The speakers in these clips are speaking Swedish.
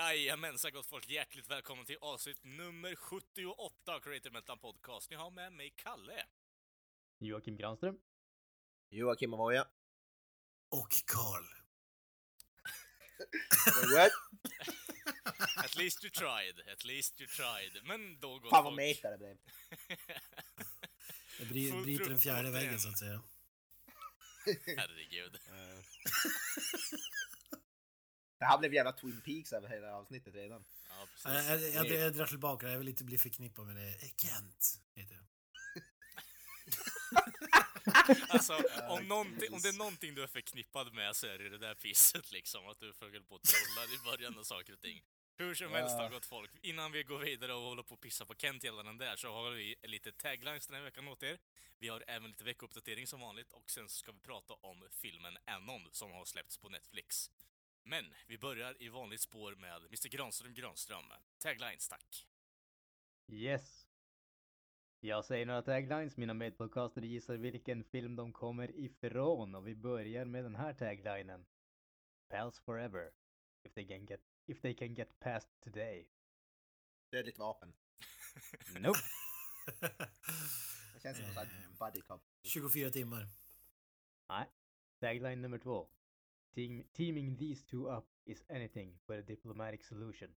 Jajamensan gott folk, hjärtligt välkommen till avsnitt nummer 78 av Creative Metal Podcast. Ni har med mig Kalle. Joakim Granström. Joakim Avoya. Och Karl. What? At least you tried, at least you tried. Men då gott Fan vad folk. meta det blev. Jag bry, bryter den fjärde väggen så att säga. Herregud. Det här blev jävla Twin Peaks över hela avsnittet redan. Ja, precis. Jag, jag, jag, jag, drar tillbaka det. Jag vill inte bli förknippad med det. Kent heter jag. Alltså, om, om det är någonting du är förknippad med så är det det där pisset liksom. Att du försöker på att trolla i början av saker och ting. Hur som helst Ja. gott folk. Innan vi går vidare och håller på att pissa på Kent gällande den där så har vi lite taglines den här veckan åt er. Vi har även lite veckouppdatering som vanligt och sen så ska vi prata om filmen Anon som har släppts på Netflix. Men vi börjar i vanligt spår med Mr Granström Granström. Taglines, tack. Yes. Jag säger några taglines, mina medpodcaster gissar vilken film de kommer ifrån och vi börjar med den här taglinen. Pals forever. If they can get, if they can get past today. Dödligt vapen. Nope. Det känns som en buddy cop. 24 timmar. Tagline nummer två. Team, teaming these two up is anything but a diplomatic solution.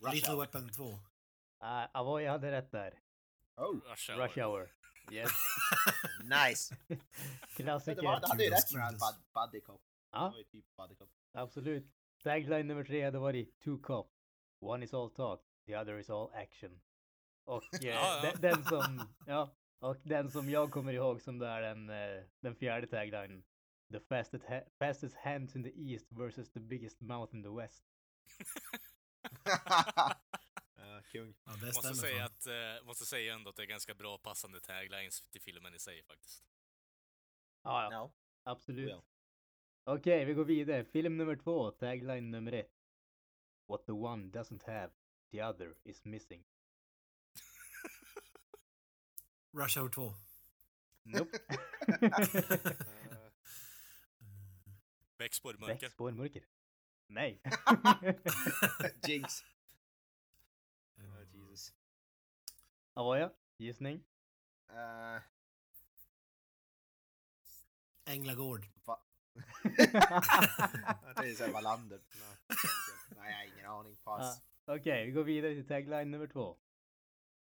Little Weapon 2. Uh, Avoy hade rätt där. Oh, Rush hour. Rush hour. Yes. nice! Klassiker. det var, det hade ju rätt med den buddy cop. Ja, typ buddy cop. absolut. Tagline nummer tre hade varit Two cop. One is all talk, the other is all action. Och eh, Ja, ja. Den, den som, ja, och den som jag kommer ihåg som det är den, eh, den fjärde taglinen. The fastest, ha- fastest hands in the east versus the biggest mouth in the west. Ja, kung. Ja, det Måste säga, att, eh, måste säga ändå att det är ganska bra passande taglines till filmen i sig faktiskt. Ja, ja, No. absolut. Okej, vi går vidare. Film nummer två, tagline nummer ett. What the one doesn't have, the other is missing. Rush Hour 2. Nope. Väx på det mörker. Väx mörker. Nej. Jinx. Oh, Jesus. Avoya, gissning? Uh, Änglagård. va? det är såhär Wallander. Nej, jag har ingen aning. Pass. Okej, vi går vidare till tagline nummer två.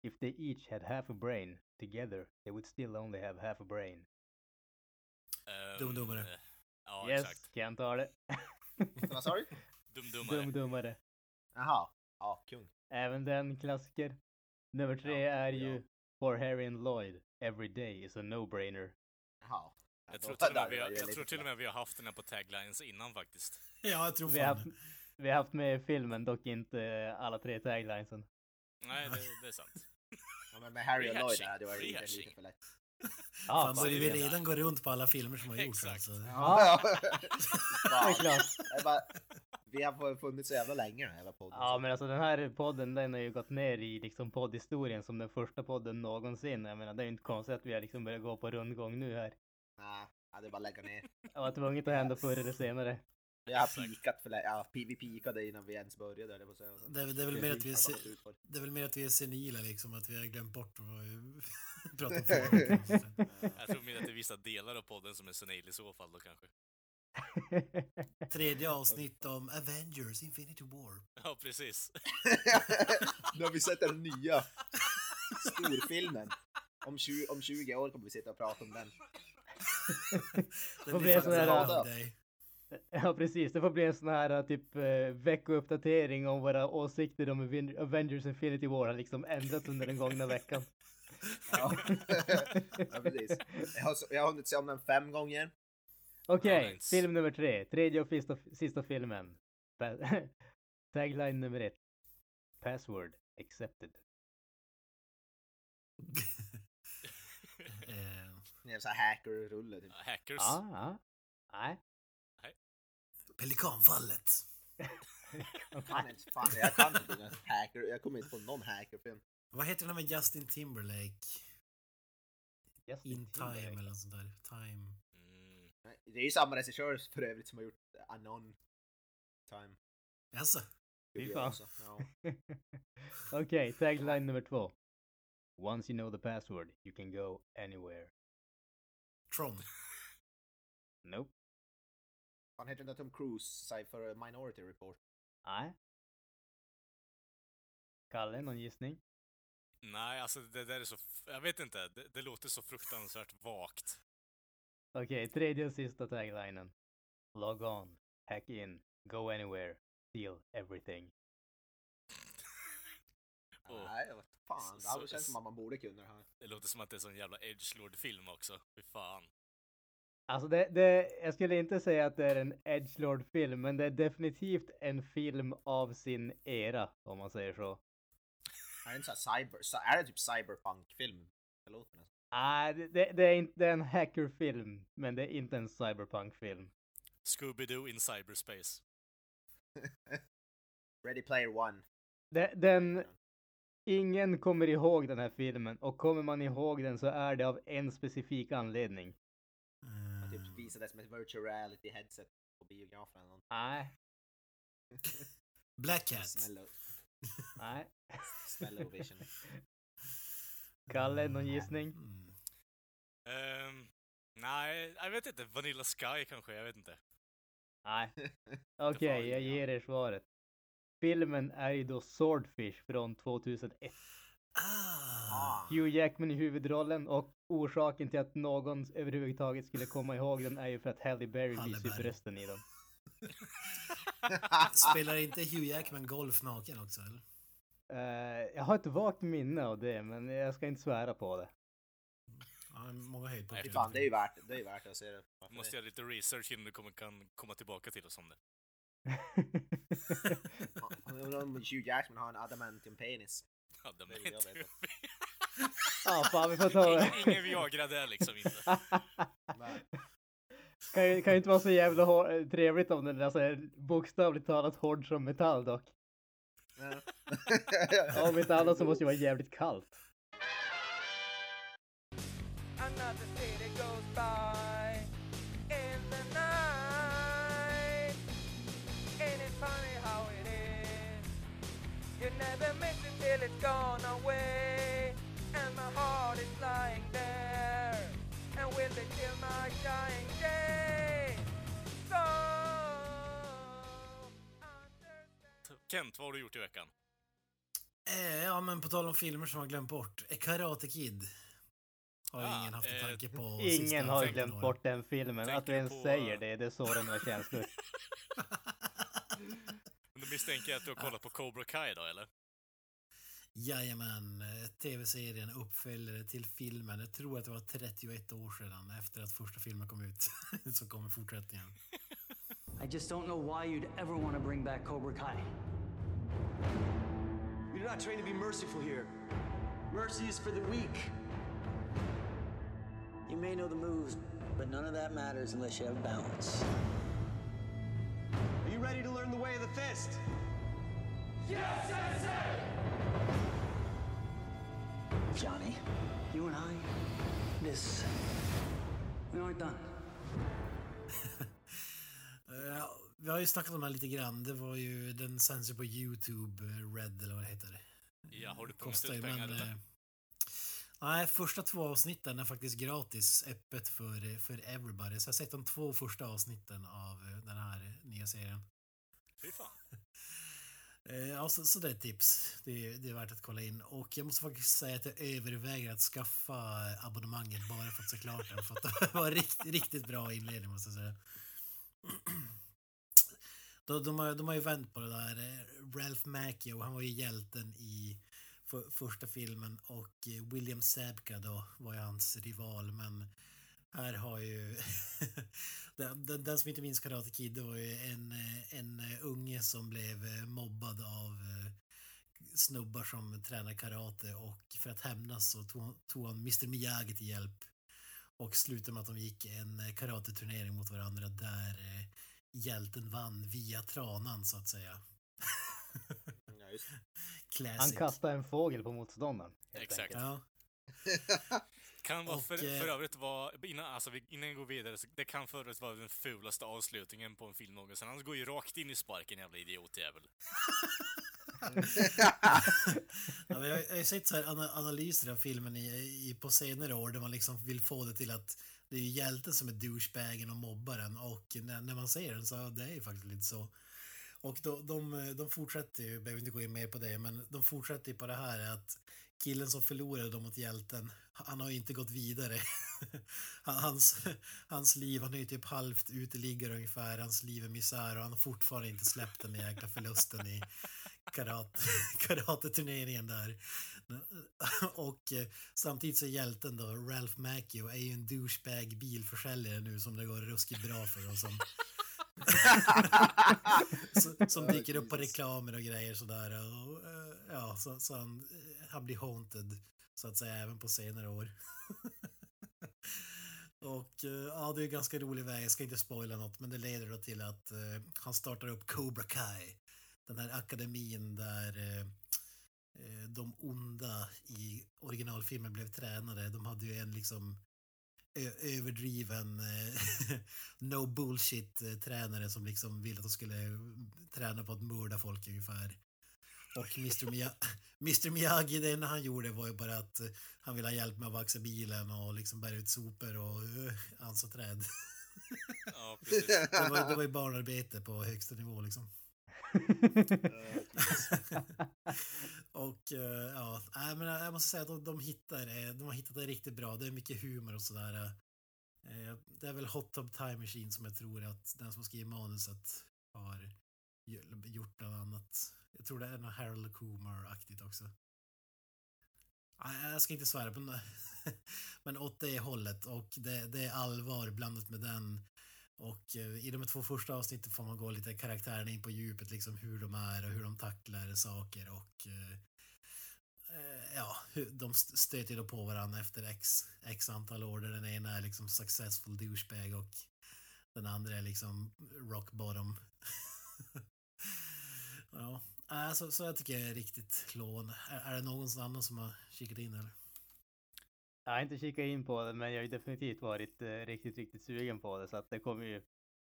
If they each had half a brain, together they would still only have half a brain. Ehm, Dumdummare. Ja, yes, exakt. kan ta det? Vad sa du? Dumdummare. Dumdummare. Jaha. Ja, kung. Även den klassiker. Nummer tre Ja, är ja. ju For Harry and Lloyd, Every day is a no-brainer. Jaha. Jag tror, till och, med vi har, jag tror till och med vi har haft den här på taglines innan faktiskt. Ja, jag tror Vi har, fan haft, vi har haft med filmen, dock inte alla tre taglinesen. Nej, det, det är sant. Ja, men med Harry och Lloyd där, det var ju lite, Rehashing. lite för lätt. Ja, Fan, börjar vi redan gå runt på alla filmer som har gjorts Exakt. alltså. Ja, det det är klart. är bara, vi har funnits så jävla länge den här podden. Ja, men alltså den här podden, den har ju gått ner i liksom poddhistorien som den första podden någonsin. Jag menar, det är ju inte konstigt att vi har liksom börjat gå på rundgång nu här. Nej, ja, det är bara att lägga ner. Det var tvunget att hända förr eller senare. Vi har pikat för. Ja, vi pikade innan vi ens började, eller sen- Det är, det är väl mer att vi är, det. är väl mer att vi är senila liksom, att vi har glömt bort vad vi pratar om. Jag tror mer att det är vissa delar av podden som är senil i så fall då kanske. Tredje avsnitt om Avengers Infinity War. Ja, precis. nu har vi sett den nya storfilmen. Om 20, om 20 år kommer vi sitta och prata om den. Det Vad blir fan med dig. Ja precis, det får bli en sån här typ eh, veckouppdatering om våra åsikter om Aven- Avengers Infinity War har liksom ändrats under den gångna veckan. Ja, ja precis. Jag har, jag har hunnit se om den fem gånger. Okej, Taglines. film nummer tre. Tredje och sista, sista filmen. Tagline nummer ett. Password accepted. Eh, Det är en sån här hacker-rulle typ. Hackers. Ja, ja. Nej. Pelikanfallet. Fan, jag kan inte någon hacker. Jag kommer inte på någon hackerfilm. Vad heter den med Justin Timberlake? Justin In Time Timberlake. eller något sånt där. Time. Mm. Det är ju samma regissör för övrigt som har gjort Anon Time. Jaså? Fy fan. Okej, tagline nummer två. Once you know the password, you can go anywhere. Tron. Nope. Fan heter där Tom Cruise för Minority Report? Nej. Kalle, någon gissning? Nej, alltså det där är så... Jag vet inte. Det, det låter så fruktansvärt vagt. Okej, tredje och sista taglinen. Log on, hack in, go anywhere, steal everything. Åh, Nej, vad fan. Så- Det känns som att man borde kunna det här. Det låter som att det är en sån jävla edgelord-film också. Fy fan. Alltså det, det, jag skulle inte säga att det är en Edgelord-film, men det är definitivt en film av sin era, om man säger så. Är det, inte så cyber, så är det typ cyberpunk-film? Nej, det, det, det är inte det är en hackerfilm, men det är inte en cyberpunk-film. Scooby-Doo in cyberspace. Ready Player One. Det, den, ingen kommer ihåg den här filmen, och kommer man ihåg den så är det av en specifik anledning. Visade det som ett virtual reality headset på biografen eller något. Nej, Black Cat. Smello, nej. vision. Kalle, någon gissning? Mm. Ehm, nej, jag vet inte. Vanilla Sky kanske, jag vet inte. Nej. Okej, jag ger er svaret. Filmen är ju då Swordfish från 2001. Ah. Hugh Jackman i huvudrollen och orsaken till att någon överhuvudtaget skulle komma ihåg den är ju för att Halle Berry ju Berry. brösten i den. Spelar inte Hugh Jackman golf naken också eller? Eh, jag har ett vagt minne av det, men jag ska inte svära på det. Ja, många höjdpunkter. Nej, Fan, det är ju värt, det är värt att se det. Varför Måste göra lite research innan du kommer, kan komma tillbaka till oss om det. Undrar om Hugh Jackman har en adamantium penis. Ja, de Ja, fan vi får ta det. ingen, Viagra där liksom inte. Kan, ju, kan ju inte vara så jävla hår- trevligt om den är så här bokstavligt talat hård som metall dock. Ja. Om inte annat så måste det vara jävligt kallt. You never miss it till it's gone away. Heart is lying there. And will they kill my dying day? So. Kent, vad har du gjort i veckan? Eh, ja, men på tal om filmer som man glömt bort. Eh, Karate Kid. Har Ah, ingen haft en eh, tanke på. Ingen har ju 15 glömt åren. bort den filmen. Tänker Att du ens på, säger eh, det, det sårar några känslor. Men Då misstänker jag att du har kollat på Cobra Kai då, eller? Jajamän, eh, tv-serien uppföljare till filmen. Jag tror att det var 31 år sedan efter att första filmen kom ut. Så kommer fortsättningen. I just don't know why you'd ever want to bring back Cobra Kai. You're not trained to be merciful here. Mercy is for the weak. You may know the moves, but none of that matters unless you have balance. Are you ready to learn the way of the fist? Johnny, you and I, this, we aren't done. Eh, vi har ju snackat om det här lite grann. Det var ju, den sänds ju på Youtube, eh, Red eller vad det heter. Ja, har du pungat Kostar ut pengar men, eller? eh, Nej, första två avsnitten är faktiskt gratis, öppet för, eh, för everybody. Så jag har sett de två första avsnitten av den här nya serien. Fy fan. Eh, ja, så, så det är ett tips. Det är, det är värt att kolla in. Och jag måste faktiskt säga att jag överväger att skaffa abonnemanget bara för att se klart den. För att det var rikt, riktigt bra inledning måste jag säga. De, de, har, de har ju vänt på det där. Eh, Ralph Macchio, han var ju hjälten i för, första filmen och eh, William Sabka då var ju hans rival. Men här har ju... den, den, den som inte minns Karate Kid, det var ju en, en unge som blev eh, mobbad av eh, snubbar som tränar karate och för att hämnas så tog, tog han Mr Miyagi till hjälp. Och slutade med att de gick en eh, karateturnering mot varandra där hjälten vann via tranan så att säga. Ja. Han kastade en fågel på motståndaren. Exakt. Ja, Kan vara Och, för, eh, för övrigt vara, innan, alltså, vi- innan jag går vidare, så det kan för övrigt vara den fulaste avslutningen på en film någonsin. Han går ju rakt in i sparken, jävla idiotjävel. Ja, jag, jag har ju sett så här ana- analyser av filmen i, i, på senare år där man liksom vill få det till att det är hjälten som är douchebagen och mobbaren och när, när man ser den så det är ju faktiskt lite så. Och de, de, de fortsätter ju, behöver inte gå in mer på det, men de fortsätter ju på det här att killen som förlorade dem mot hjälten, han har ju inte gått vidare. Hans, hans liv, han är ju typ halvt uteliggare ungefär, hans liv är misär och han har fortfarande inte släppt den jäkla förlusten i karate, karateturneringen där. Och eh, samtidigt så är hjälten då, Ralph Macchio, är ju en douchebag bilförsäljare nu som det går ruskigt bra för och som som dyker upp på reklamer och grejer sådär. Och, eh, ja, så, så han, eh, han blir haunted så att säga även på senare år. och eh, ja, det är en ganska rolig väg. Jag ska inte spoila något, men det leder då till att eh, han startar upp Cobra Kai. Den här akademin där eh, de onda i originalfilmen blev tränade. De hade ju en liksom överdriven eh, no bullshit eh, tränare som liksom ville att de skulle träna på att mörda folk ungefär. Och Mr. Miyagi, Mr. Miyagi, det enda han gjorde var ju bara att eh, han ville ha hjälp med att vaxa bilen och liksom bära ut sopor och uh, ansa träd. Ja, precis. Det var, det var ju barnarbete på högsta nivå liksom. Eh, och eh, ja, nej, men jag måste säga att de, de hittar eh, de har hittat det riktigt bra. Det är mycket humor och sådär. Eh, Det är väl Hot Tub Time Machine som jag tror att den som skriver manuset har gjort bland annat. Jag tror det är något Harold Kumar-aktigt också. Jag ska inte svära på men, men åt det hållet och det, det är allvar blandat med den och eh, i de två första avsnitten får man gå lite karaktärerna in på djupet, liksom hur de är och hur de tacklar saker och eh, eh, ja, de stöter ju då på varandra efter x, x antal år där den ena är liksom successful douchebag och den andra är liksom rock bottom. ja, så, så jag tycker jag är riktigt lovande. Är, är det någon annan som har kikat in eller? Jag har inte kikat in på det, men jag har ju definitivt varit eh, riktigt, riktigt sugen på det, så att det kommer ju.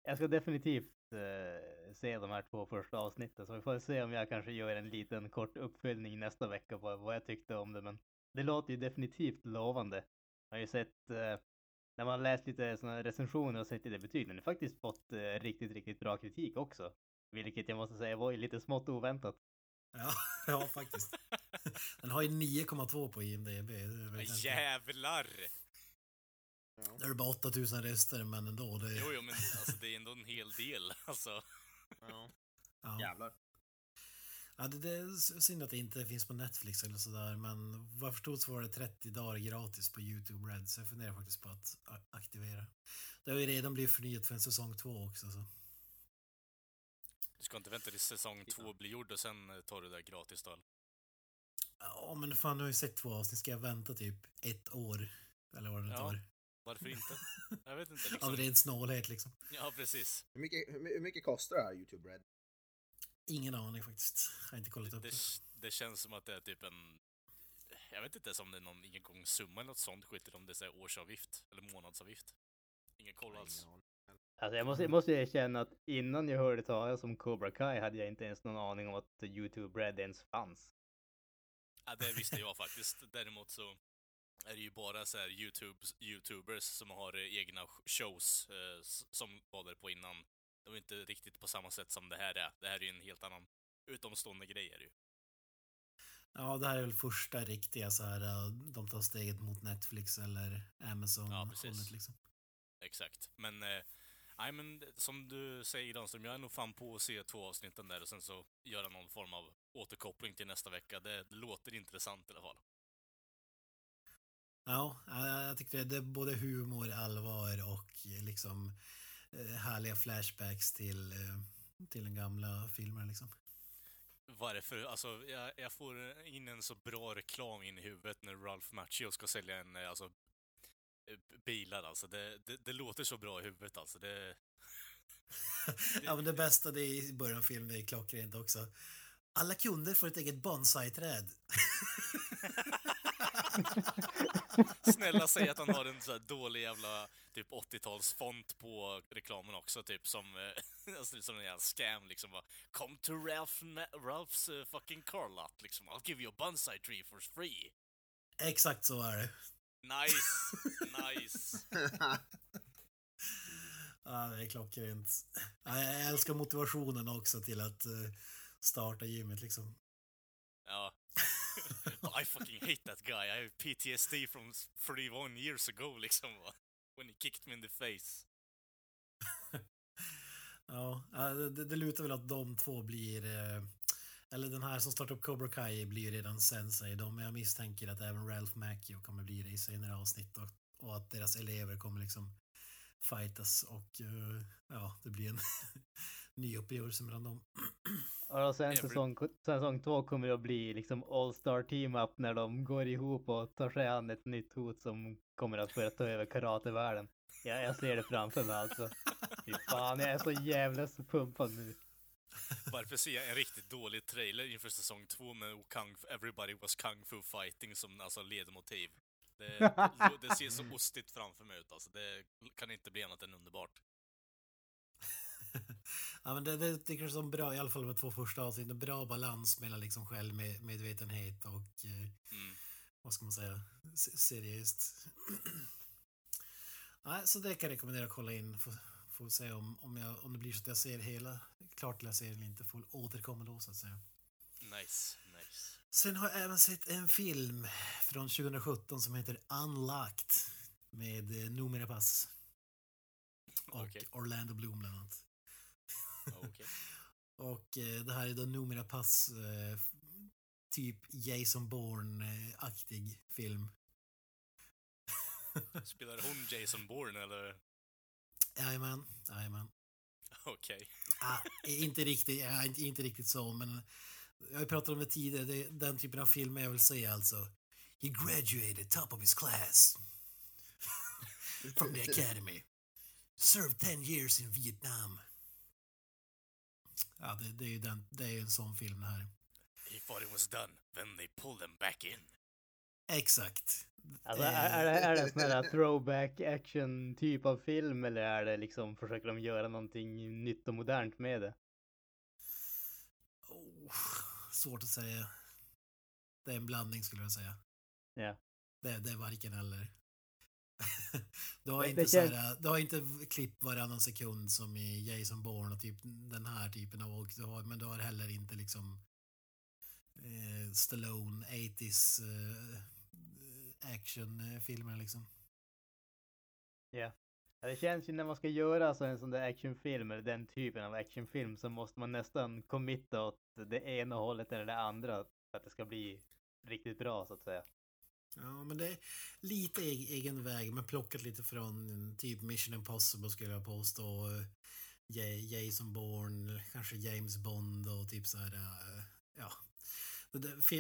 Jag ska definitivt eh, se de här två första avsnitten, så vi får se om jag kanske gör en liten kort uppföljning nästa vecka på vad jag tyckte om det, men det låter ju definitivt lovande. Jag har ju sett, eh, när man läst lite sådana recensioner och sett lite betyg, den har faktiskt fått eh, riktigt, riktigt bra kritik också. Vilket jag måste säga var ju lite smått oväntat. Ja, ja faktiskt. Den har ju 9,2 på IMDB. inte. Jävlar! Det är bara 8000 röster, men ändå. Det, Jo, jo, men alltså, det är ändå en hel del. Alltså, Ja. ja. Jävlar. Ja, det, det är synd att det inte finns på Netflix eller sådär, men vad jag förstod så var det 30 dagar gratis på YouTube Red, så jag funderar faktiskt på att aktivera. Det har ju redan blivit förnyat för en säsong två också. Så. du ska inte vänta tills säsong två blir gjord och sen eh, tar du det där gratis då? Ja, men fan, nu har jag sett två avsnitt. Ska jag vänta typ ett år? Eller vad det nu Ja. tar. Varför inte? Jag vet inte. Av Liksom. ren snålhet liksom. Ja, precis. Hur mycket, hur my- hur mycket kostar det här YouTube Red? Ingen aning faktiskt. Jag har inte kollat Det, upp det, det. känns som att det är typ en... Jag vet inte ens om det är någon ingångssumma eller något sånt skit, om det är årsavgift eller månadsavgift. Ingen koll alls. Alltså jag måste, jag måste erkänna att innan jag hörde talas om Cobra Kai hade jag inte ens någon aning om att YouTube Red ens fanns. Ja, det visste jag faktiskt. Däremot så är det ju bara så här YouTubes, YouTubers som har eh, egna sh- shows eh, som var där på innan. De är inte riktigt på samma sätt som det här är. Det här är ju en helt annan utomstående grej är det ju. Ja, det här är väl första riktiga så här, uh, de tar steget mot Netflix eller Amazon Ja, precis. hållet liksom. Exakt. Men, eh, nej men som du säger Danström, jag är nog fan på att se två avsnitten där och sen så göra någon form av återkoppling till nästa vecka. Det, det låter intressant i alla fall. Ja, jag tyckte det är både humor, allvar och liksom eh, härliga flashbacks till, eh, till den gamla filmen liksom. Varför? Alltså, jag, jag får in en så bra reklam in i huvudet när Ralph Macchio ska sälja en, eh, alltså, bilar alltså. Det, det, det låter så bra i huvudet alltså. Det, Ja, men det bästa det är i början av filmen, det är klockrent också. Alla kunder får ett eget bonsai-träd. Snälla säg att han har en så dålig jävla typ 80-talsfont på reklamen också, typ som, eh, alltså, som en jävla scam liksom. Bara, Come to Ralph, Ralphs uh, fucking car lot, liksom. I'll give you a bonsai tree for free. Exakt så är det. Nice, nice. Ja, det är klockrent. Ja, jag älskar motivationen också till att eh, starta gymmet liksom. Ja. I fucking hate that guy. I have PTSD from 31 years ago, liksom. When he kicked me in the face. Ja, ja, det, det lutar väl att de två blir... Eller den här som startar upp Cobra Kai blir redan sensei. De, jag misstänker att även Ralph Macchio kommer bli det i senare avsnitt och, och att deras elever kommer liksom fightas och eh, ja, det blir en ny uppgörelse mellan dem. Och sen säsong, säsong två kommer det att bli liksom All-Star Team-Up när de går ihop och tar sig an ett nytt hot som kommer att börja ta över karatevärlden. Ja, jag ser det framför mig alltså. Fy fan, jag är så jävla så pumpad nu. Varför ser jag en riktigt dålig trailer inför säsong två med kung, Everybody was kung fu fighting som alltså ledmotiv? Det, det, ser så ostigt framför mig ut alltså. Det kan inte bli annat än underbart. ja, men det, det tycker som bra, i alla fall med två första avsnitt, en bra balans mellan liksom självmedvetenhet och eh, Mm. vad ska man säga, se- seriöst. Nej, så det kan jag rekommendera att kolla in. Får, får se om, om, jag, om det blir så att jag ser hela, klart till jag ser eller inte, får återkomma då så att säga. Nice, nice. Sen har jag även sett en film från 2017 som heter Unlocked med eh, Noomi Pass och Okej. Orlando Bloom bland annat. Okej. Och eh, det här är då Noomi Pass eh, typ Jason Bourne-aktig film. Spelar hon Jason Bourne eller? Jajamän, jajamän. Okej. Ah, inte, riktigt, ja, inte, inte riktigt så, men jag har ju pratat om det tidigare. Det är den typen av film jag vill se alltså. He graduated top of his class from the academy. Served 10 years in Vietnam. Ja, det, det är ju den, det är ju en sån film det här. He thought it was done, then they pulled him back in. Exakt. Alltså, Eh, är, det, är det en sån här throwback action typ av film eller är det liksom, försöker de göra någonting nytt och modernt med det? oh, svårt att säga. Det är en blandning skulle jag säga. Ja. Det, det är varken eller. du, har Det- inte det så känns- här, du har inte klipp varannan sekund som i Jason Bourne och typ den här typen av och du har, men du har heller inte liksom eh, Stallone 80s eh, actionfilmer liksom. Ja, Det känns ju när man ska göra så en sån där actionfilm eller den typen av actionfilm så måste man nästan committa åt det ena hållet eller det andra för att det ska bli riktigt bra så att säga. Ja, men det är lite eg- egen väg, men plockat lite från typ Mission Impossible skulle jag påstå. eh, Ja- Jason Bourne, kanske James Bond och typ så här, eh, ja.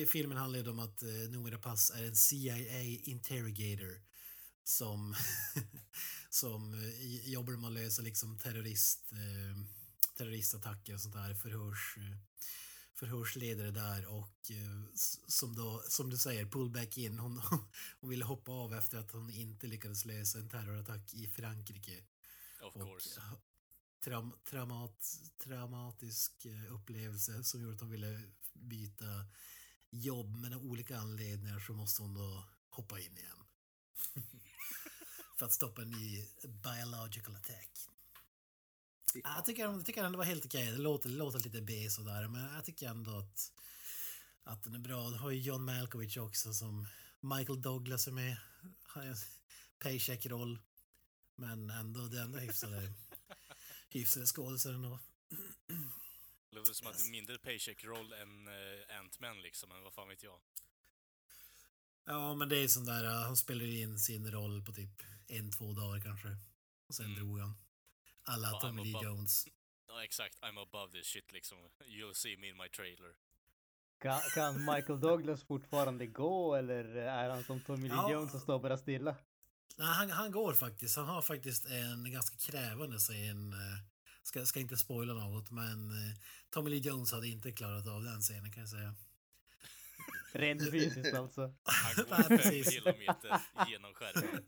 Filmen handlar ju om att eh, Noomi Rapace är en CIA interrogator som, som eh, jobbar med att lösa liksom terrorist, eh, terroristattacker och sånt där, förhörs, eh, förhörsledare där och eh, som då, som du säger, pull back in. Hon, hon ville hoppa av efter att hon inte lyckades lösa en terrorattack i Frankrike. Of Och course. traum, traumat, traumatisk eh, upplevelse som gjorde att hon ville byta jobb, men av olika anledningar så måste hon då hoppa in igen. För att stoppa en ny biological attack. Ja. Jag tycker, jag tycker ändå det var helt okej. Det låter, låter lite B sådär, men jag tycker ändå att, att den är bra. Du har ju John Malkovich också som Michael Douglas är med. Han är en paycheck-roll. Men ändå, det är ändå hyfsade, hyfsade skådisar ändå. Det låter som att det är mindre paycheck-roll än uh, Ant-Man liksom, men vad fan vet jag. Ja, men det är sån där, uh, han spelade ju in sin roll på typ en, två dagar kanske. Och sen Mm. drog han. Alla Ja, Tommy Lee Jones. Ja, exakt. I'm above this shit liksom. You'll see me in my trailer. Kan, kan Michael Douglas fortfarande gå eller är han som Tommy Lee Ja. Jones och står bara stilla? Nej, han, han går faktiskt. Han har faktiskt en ganska krävande scen. eh, Ska, ska inte spoila något, men eh, Tommy Lee Jones hade inte klarat av den scenen kan jag säga. Rent fysiskt alltså. Han går Nej, fem kilometer genom skärmen.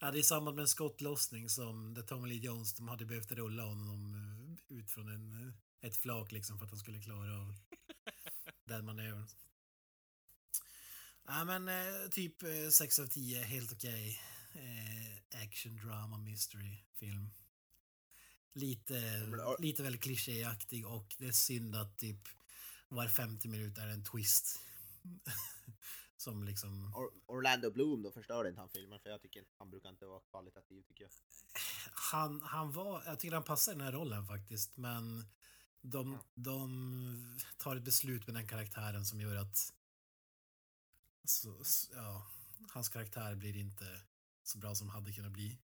ja, det är i samband med en skottlossning som där Tommy Lee Jones de hade behövt rulla honom eh, ut från en, eh, ett flak liksom för att han skulle klara av den manövern. Ja, men eh, typ eh, 6 av 10, helt okej. Eh, action, drama, mystery film. Lite, lite väl klichéaktig och det är synd att typ var 50 minut är en twist. Som liksom... Or Orlando Bloom då förstörde inte han filmen för jag tycker han brukar inte vara kvalitativ tycker jag. Han, han var, jag tycker han passar i den här rollen faktiskt, men de, Ja. de tar ett beslut med den karaktären som gör att så, ja, hans karaktär blir inte så bra som hade kunnat bli.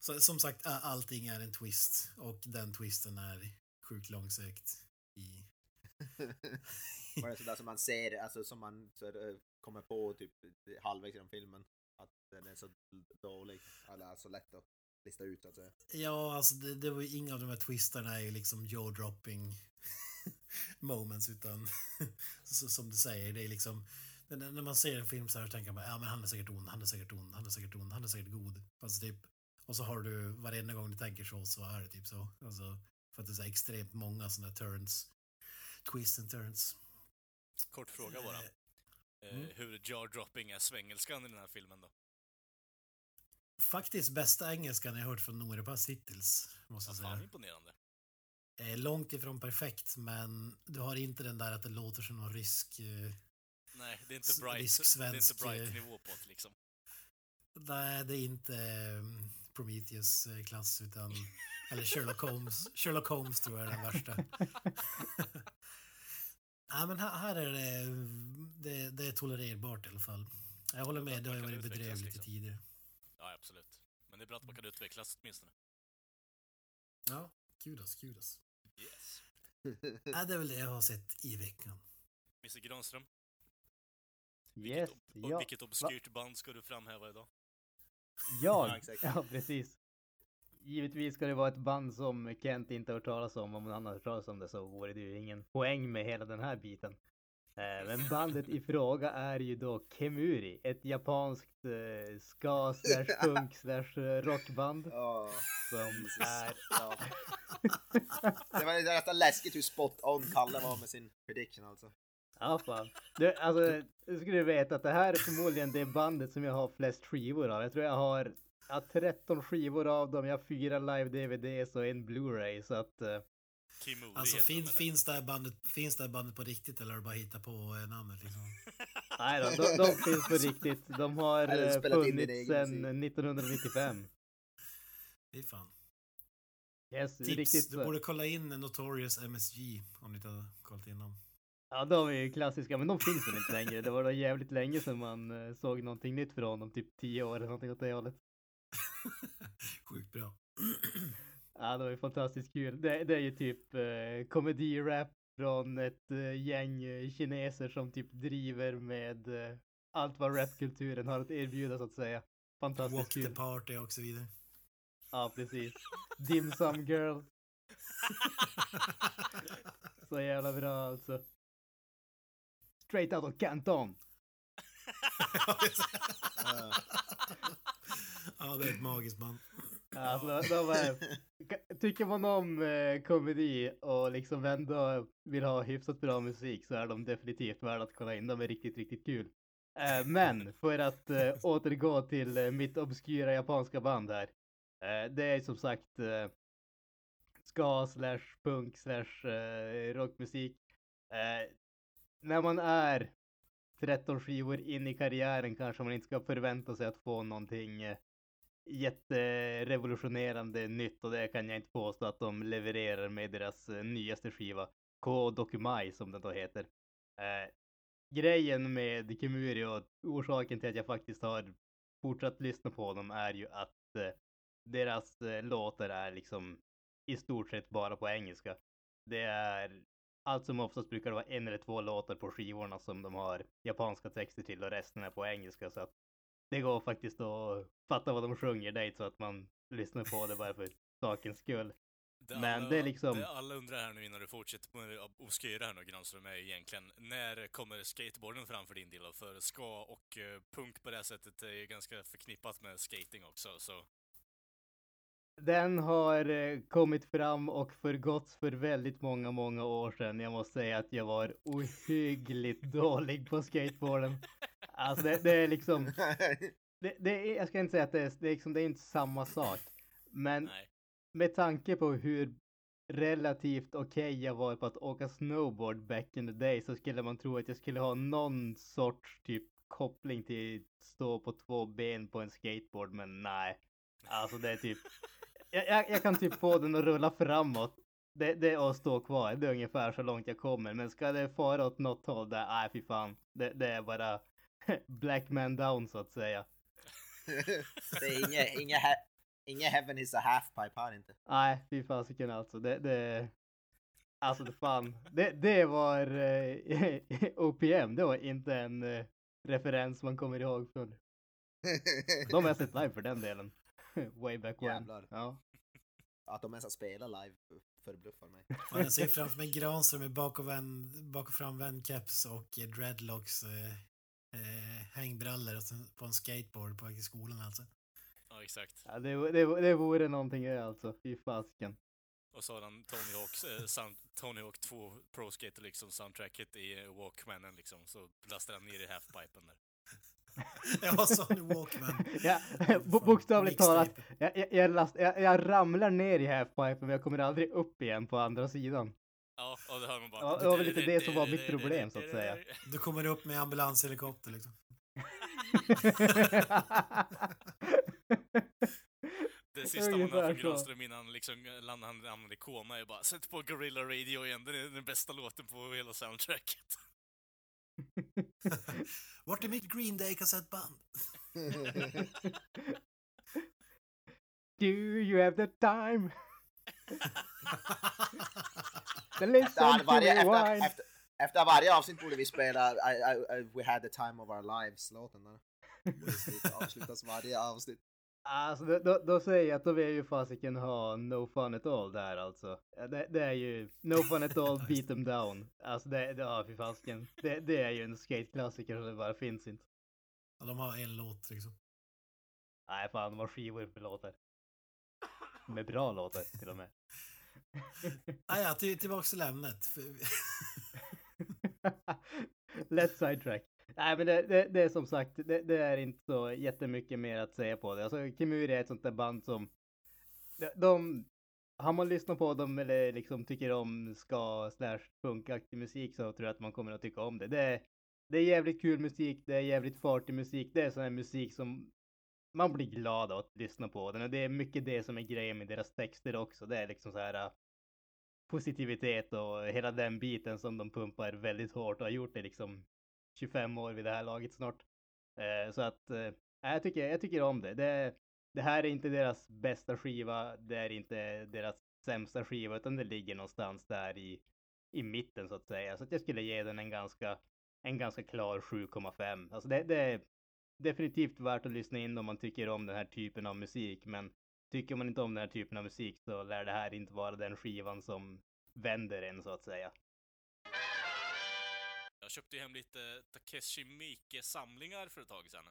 Så som sagt, allting är en twist och den twisten är sjukt långsökt i... Var det sådär som man ser, alltså som man så, eh, kommer på typ halvvägs genom filmen? Att den är så dålig, eller så lätt att lista ut så att säga. Ja, alltså det, det var ju inga av de här twistarna är ju liksom jaw-dropping moments utan så, som du säger, det är liksom när, man ser en film så här tänker man ja men han är säkert ond, han är säkert ond, han är säkert ond, han är säkert god. Alltså typ, och så har du varenda gång du tänker så så är det typ så. Alltså för att det är så extremt många sådana turns, twists and turns. Kort fråga bara. Eh, Eh, mm. hur jaw-dropping är svengelskan i den här filmen då? Faktiskt bästa engelskan jag hört från Norepass hittills, måste Ja, jag fan säga. imponerande. Eh, långt ifrån perfekt, men du har inte den där att det låter som någon rysk... Eh, Nej, det är inte bright, det är inte bright eh, nivå på det liksom. nej, det är inte Prometheus-klass, utan... Eller Sherlock Holmes. Sherlock Holmes tror jag är den värsta. Nej, men här, här är det, det... Det är tolererbart i alla fall. Jag håller med, det har ju varit bedrövligt liksom. tidigare. Ja, absolut. Men det är bra att man kan utvecklas åtminstone. Ja, kudos, kudos. Yes. Ja, det är väl det jag har sett i veckan. Mr Granström, Yes, vilket, ob- ja. vilket obskyrt band ska du framhäva idag? Ja, Jag? exakt. Ja, precis. Givetvis ska det vara ett band som Kent inte har hört talas om. Om han har hört talas om det så vore det ju ingen poäng med hela den här biten. Eh, Men bandet i fråga är ju då Kemuri, ett japanskt eh, ska slash punk slash eh, rockband Ja, som är... ja. Det var nästan läskigt hur spot on Kalle var med sin prediction alltså. Ja, fan. Du, alltså, du skulle veta att det här är förmodligen det bandet som jag har flest skivor av. Jag tror jag har, jag har 13 skivor av dem, jag har fyra live-DVDs och en Blu-ray, så att... eh, Kimuri Alltså fin, de, eller? finns, det här bandet, finns det här bandet på riktigt eller har du bara hittat på eh, namnet liksom? Nej då, de, de finns på riktigt. De har eh, spelat in din funnits sedan musik. 1995. Fy fan. Yes, Tips, riktigt du borde kolla in Notorious MSG om du inte har kollat in dem. Ja, de är ju klassiska, men de finns väl inte längre. Det var då jävligt länge sedan man eh, såg någonting nytt från dem, typ 10 år eller någonting åt det hållet. Sjukt bra. Ja, det var ju fantastiskt kul. Det, det är ju typ eh, komedi-rap från ett eh, gäng eh, kineser som typ driver med eh, allt vad rapkulturen har att erbjuda så att säga. Fantastiskt Walk the kul. party och så vidare. Ja, precis. Dim Sum Girl. Så jävla bra alltså. Straight out of Canton. Ja. det är ett magiskt band. Alltså, de är, tycker man om eh, komedi och liksom ändå vill ha hyfsat bra musik så är de definitivt värda att kolla in. De är riktigt, riktigt kul. Eh, men för att eh, återgå till eh, mitt obskyra japanska band här. Eh, det är som sagt eh, ska slash punk slash rockmusik. När man är 13 skivor in i karriären kanske man inte ska förvänta sig att få någonting eh, jätterevolutionerande nytt och det kan jag inte påstå att de levererar med deras eh, nyaste skiva. K Dokumai som den då heter. Eh, grejen med Kimuri och orsaken till att jag faktiskt har fortsatt lyssna på dem är ju att eh, deras eh, låtar är liksom i stort sett bara på engelska. Det är allt som oftast brukar det vara en eller två låtar på skivorna som de har japanska texter till och resten är på engelska så att det går faktiskt att fatta vad de sjunger det så att man lyssnar på det bara för sakens skull. Det Men alla, det är liksom- Det alla undrar här nu innan du fortsätter med att skriva här nu Granström är egentligen när kommer skateboarden fram för din del? För ska och eh, punk på det här sättet är ju ganska förknippat med skating också så Den har eh, kommit fram och förgåtts för väldigt många, många år sedan. Jag måste säga att jag var ohyggligt dålig på skateboarden. Alltså det, det är liksom, det, det är, jag ska inte säga att det är, det är, liksom, det är inte samma sak. Men nej. med tanke på hur relativt okej jag var på att åka snowboard back in the day så skulle man tro att jag skulle ha någon sorts typ koppling till stå på två ben på en skateboard, men nej. Alltså det är typ, jag, jag, jag kan typ få den att rulla framåt. Det, det är att stå kvar, det är ungefär så långt jag kommer. Men ska det fara åt något håll där, nej fy fan. Det, det är bara black man down så att säga. det är inget, inget, inget heaven is a halfpipe här inte. Nej, fy fasiken alltså. Det, det, alltså det fan, det, det var eh, OPM, det var inte en eh, referens man kommer ihåg från. De har jag sett live för den delen. Way back when. Jävlar. Ja. Att de ens har spelat live förbluffar mig. Och jag ser framför mig Granström med bak och, vän, bak och framvänd keps och eh, dreadlocks, eh, eh, hängbrallor och sen på en skateboard på väg till skolan alltså. Ja, exakt. Ja, det, det, det vore någonting det alltså. Fy fasiken. Och så har han Tony Hawks, eh, sound, Tony Hawk 2 Pro Skater liksom soundtracket i Walkmanen liksom, så lastar han ner i halfpipen där. Ja, Sony Walkman. Ja, bokstavligt talat, jag, jag, jag, last, jag, jag ramlar ner i halfpipen men jag kommer aldrig upp igen på andra sidan. Ja, och det hör man bara... Ja, det var väl lite det som var mitt problem, så att säga. Du kommer upp med ambulanshelikopter liksom. Det sista man hör från. Granström innan liksom landar han i koma är bara sätt på Gorilla Radio igen, det är den bästa låten på hela soundtracket. Vart är mitt Green Day kassettband? Do you have the time? listen Efter, to varje, the efter, wine? efter, efter varje avsnitt borde vi spela I, I, I, We had the time of our lives-låten. avslutas varje avsnitt. Alltså då, då, säger jag att då vill jag ju fasiken ha No Fun At All där alltså. Det, det är ju No Fun At All Beat Them Down. Alltså det, det ja fy fasiken. Det, det är ju en skateklassiker som det bara finns inte. Ja, de har en låt liksom. Nej fan, de har skivor för låtar. Med bra låtar till och med. Ah, ja, till, tillbaks till ämnet. Let's sidetrack. Nej men det, det, det är som sagt, det, det är inte så jättemycket mer att säga på det. Alltså Kimuri är ett sånt där band som de, de har man lyssnat på dem eller liksom tycker om ska slash punkaktig musik så tror jag att man kommer att tycka om det. Det är, det är jävligt kul musik, det är jävligt fartig musik, det är sån här musik som man blir glad av att lyssna på den och det är mycket det som är grejen med deras texter också. Det är liksom så här äh, positivitet och hela den biten som de pumpar väldigt hårt och har gjort det liksom 25 år vid det här laget snart. Eh, så att eh, jag, tycker, jag tycker om det. det. Det här är inte deras bästa skiva, det är inte deras sämsta skiva, utan det ligger någonstans där i, i mitten så att säga. Så att jag skulle ge den en ganska, en ganska klar 7,5. Alltså det, det är definitivt värt att lyssna in om man tycker om den här typen av musik, men tycker man inte om den här typen av musik så lär det här inte vara den skivan som vänder en så att säga. Jag köpte ju hem lite Takeshi Miike-samlingar för ett tag sedan.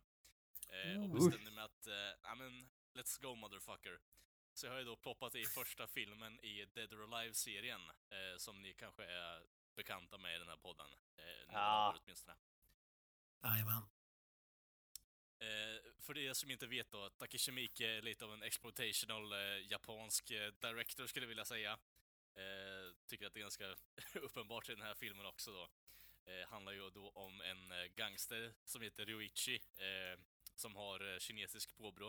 Eh, och Ooh. bestämde mig att, eh, ja men, let's go motherfucker. Så jag har ju då ploppat i första filmen i Dead or Alive-serien, eh, som ni kanske är bekanta med i den här podden. Eh, några Ja. er åtminstone. Jajamän. Eh, för er som inte vet då, Takeshi Miike är lite av en exploitational eh, japansk eh, director skulle jag vilja säga. Eh, tycker att det är ganska uppenbart i den här filmen också då. Eh, handlar ju då om en eh, gangster som heter Ryoichi, eh, som har eh, kinesisk påbrå.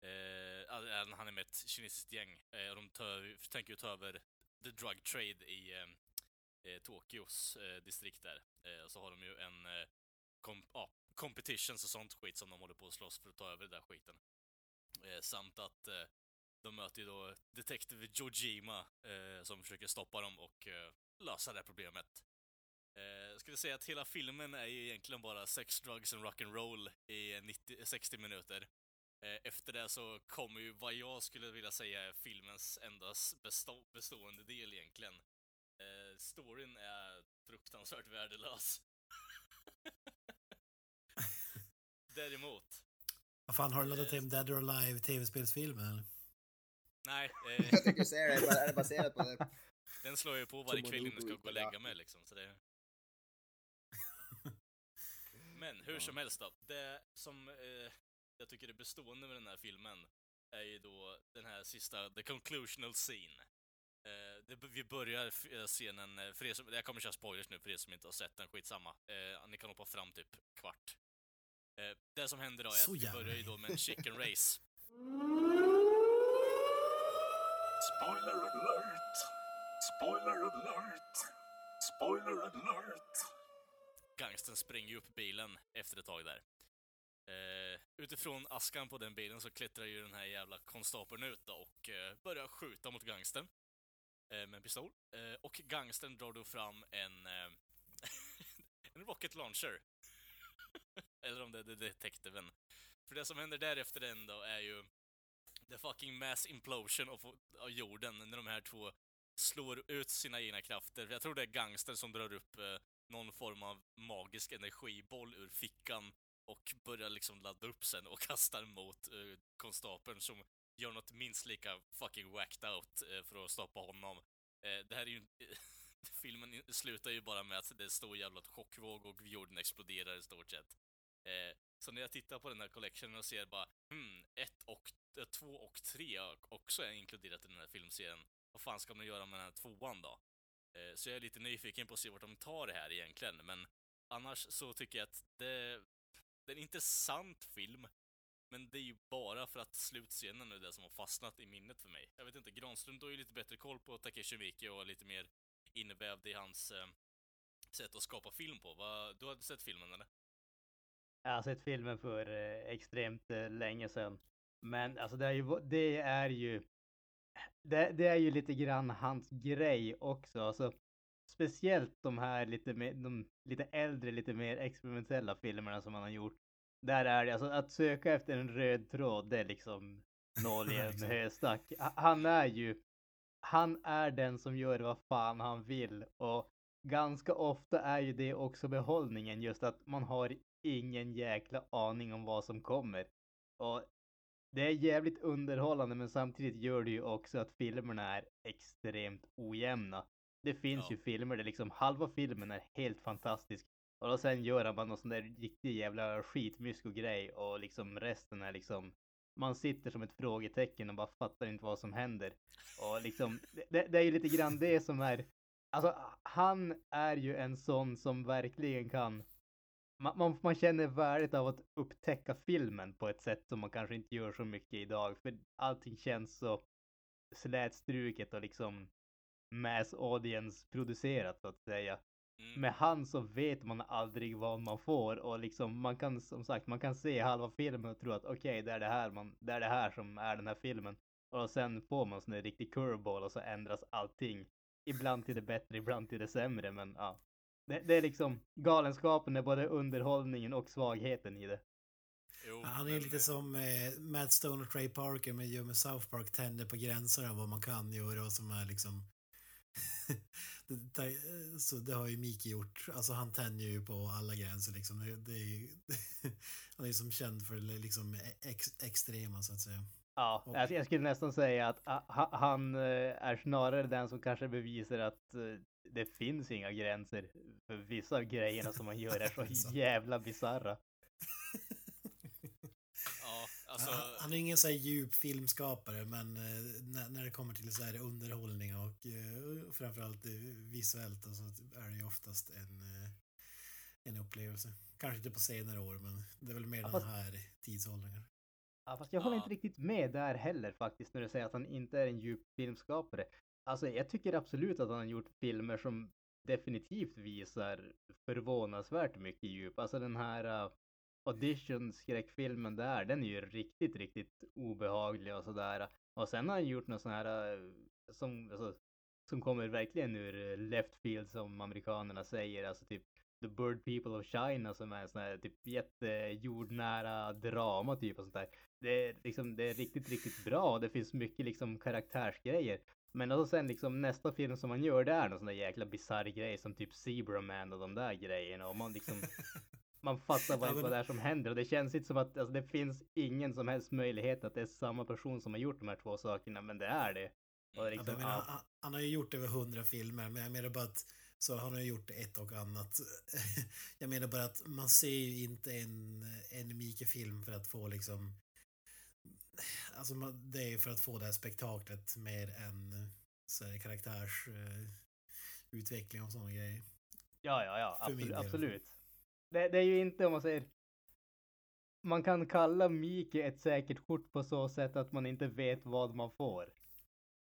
Eh, han är med ett kinesiskt gäng eh, och de tör, tänker ju ta över the drug trade i, eh, eh Tokyos eh, distrikt där. Eh, så har de ju en eh, kom, competitions och sånt skit som de håller på att slåss för att ta över den där skiten. Eh, samt att eh, de möter ju då Detective Jojima eh, som försöker stoppa dem och eh, lösa det här problemet. Eh, jag skulle säga att hela filmen är ju egentligen bara sex, drugs and rock'n'roll i 90, 60 minuter. Eh, efter det så kommer ju vad jag skulle vilja säga är filmens enda bestå bestående del egentligen. Eh, storyn är fruktansvärt värdelös. Däremot, Vad fan, har du laddat hem Dead or Alive tv-spelsfilmen eller? nej, eh, Jag tänkte säga det, är det- baserat på det? den slår jag ju på varje kväll innan jag ska gå och lägga mig liksom, så det... Men hur som helst då, det som eh, jag tycker är bestående med den här filmen är ju då den här sista, the conclusional scene. Eh, det, vi börjar eh, scenen, eh, för er som, jag kommer köra spoilers nu för er som inte har sett den, skitsamma. Eh, ni kan hoppa fram typ kvart. Eh, det som händer då är Så att vi börjar ju då med en chicken race. Spoiler alert! Spoiler alert! Spoiler alert! Gangsten springer ju upp bilen efter ett tag där. Eh, utifrån askan på den bilen så klättrar ju den här jävla konstapeln ut då och eh, börjar skjuta mot gangstern eh, med en pistol. Eh, och gangstern drar då fram en, eh, en rocket launcher. Eller om det är detektiven. För det som händer därefter den då är ju the fucking mass implosion av, av jorden när de här två slår ut sina egna krafter. Jag tror det är gangstern som drar upp eh, någon form av magisk energiboll ur fickan och börjar liksom ladda upp sen och kastar mot uh, konstapeln som gör något minst lika fucking whacked out uh, för att stoppa honom. Uh, det här är ju... filmen slutar ju bara med att det är stor jävla chockvåg och jorden exploderar i stort sett. Så när jag tittar på den här collectionen och ser bara hmm, ett och, två och tre också är inkluderat i den här filmserien. Vad fan ska man göra med den här tvåan då? Eh, så jag är lite nyfiken på att se vart de tar det här egentligen, men annars så tycker jag att det, det är en intressant film, men det är ju bara för att slutscenen är det som har fastnat i minnet för mig. Jag vet inte, Granström har ju lite bättre koll på Takeshi Miike och lite mer invävd i hans eh, sätt att skapa film på. Va, du har sett filmen eller? Jag har sett filmen för eh, extremt eh, länge sedan. Men alltså det är ju, det är ju, det, det är ju lite grann hans grej också. Alltså, speciellt de här lite, mer, de lite äldre, lite mer experimentella filmerna som han har gjort. Där är det, alltså att söka efter en röd tråd, det är liksom noll i en höstack. Ha- Han är ju, han är den som gör vad fan han vill och ganska ofta är ju det också behållningen, just att man har ingen jäkla aning om vad som kommer. Och det är jävligt underhållande men samtidigt gör det ju också att filmerna är extremt ojämna. Det finns Ja. ju filmer där liksom halva filmen är helt fantastisk och då sen gör han bara någon sån där riktig jävla skitmysko-grej och liksom resten är liksom man sitter som ett frågetecken och bara fattar inte vad som händer. Och liksom, det, det är ju lite grann det som är, alltså han är ju en sån som verkligen kan man, man, man känner värdet av att upptäcka filmen på ett sätt som man kanske inte gör så mycket idag. För allting känns så slätstruket och liksom mass audience producerat så att säga. Mm. Med han så vet man aldrig vad man får och liksom man kan som sagt man kan se halva filmen och tro att okej det är det här man, det är det här som är den här filmen. Och sen får man sån där riktig curveball och så ändras allting. Ibland till det bättre, ibland till det sämre men ja. Det, det är liksom galenskapen är både underhållningen och svagheten i det. Jo, Han är men, lite eh, som eh, Matt Stone och Trey Parker med gör med South Park tänder på gränser av vad man kan göra och som är liksom det, det, så det har ju Miki gjort. Alltså han tänjer ju på alla gränser liksom. Det, det är ju, han är ju som känd för det liksom ex, extrema så att säga. Ja, Och- alltså jag skulle nästan säga att ah, ha- han eh, är snarare den som kanske bevisar att eh, det finns inga gränser. För vissa av grejerna som man gör är så jävla bisarra. Ja, alltså... han, han är ingen så här djup filmskapare men eh, när, när det kommer till så här underhållning och eh, framförallt eh, visuellt så är det ju oftast en, eh, en upplevelse. Kanske inte på senare år men det är väl mer Ja, den fast- här tidsåldern. Ja, fast jag håller Ja. inte riktigt med där heller faktiskt när du säger att han inte är en djup filmskapare. Alltså jag tycker absolut att han har gjort filmer som definitivt visar förvånansvärt mycket djup. Alltså den här uh, audition-skräckfilmen där, den är ju riktigt, riktigt obehaglig och sådär. Och sen har han gjort något sån här uh, som, alltså, som kommer verkligen ur äh, left field som amerikanerna säger, alltså typ The Bird People of China som är en sån här typ jättejordnära drama typ och sånt där. Det är liksom, det är riktigt, riktigt bra och det finns mycket liksom karaktärsgrejer. Men då sen liksom nästa film som man gör det är någon sån där jäkla bisarr grej som typ Zebra Man och de där grejerna och man liksom man fattar vad, vad det är som händer och det känns inte som att alltså, det finns ingen som helst möjlighet att det är samma person som har gjort de här två sakerna men det är det. Och liksom, ja, menar, han, han, har ju gjort över hundra filmer men jag menar bara att så han har gjort ett och annat. jag menar bara att man ser ju inte en, en Mike-film för att få liksom Alltså det är för att få det här spektaklet mer än så här, karaktärsutveckling uh, och sådana grejer. Ja, ja, ja, absolut. absolut. Det, det, är ju inte om man säger man kan kalla Mike ett säkert kort på så sätt att man inte vet vad man får.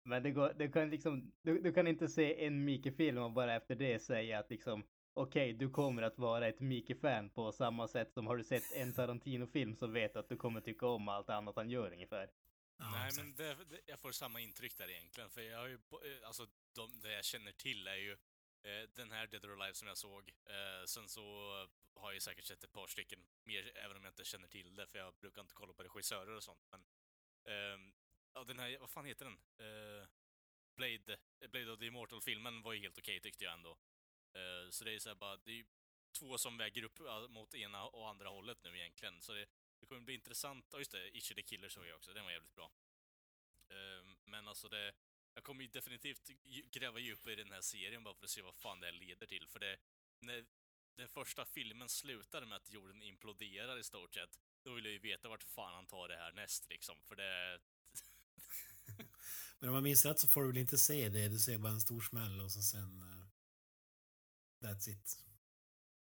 Men det, går, det kan liksom, du, du kan inte se en Mike-film och bara efter det säga att liksom okej, okay, du kommer att vara ett Mike-fan på samma sätt som har du sett en Tarantino-film så vet du att du kommer tycka om allt annat han gör ungefär. Ja, Nej, men det, det, jag får samma intryck där egentligen, för jag har ju, eh, alltså de, det jag känner till är ju eh, den här Dead or Alive som jag såg. Eh, sen så har jag säkert sett ett par stycken mer, även om jag inte känner till det, för jag brukar inte kolla på regissörer och sånt. Men, eh, ja, den här, vad fan heter den? Eh, Blade, Blade of the Immortal-filmen var ju helt okej okay, tyckte jag ändå. Uh, så det är så bara, det är två som väger upp eh, mot ena och andra hållet nu egentligen. Så det, det kommer bli intressant. Ja, just det, Itchy the Killer såg jag också, den var jävligt bra. Uh, men alltså det, jag kommer ju definitivt gräva djupare i den här serien bara för att se vad fan det här leder till. För det, när den första filmen slutar med att jorden imploderar i stort sett, då vill jag ju veta vart fan han tar det här näst liksom. För det... Men om man minns rätt så får du väl inte se det, du ser bara en stor smäll och så sen... Eh, That's it.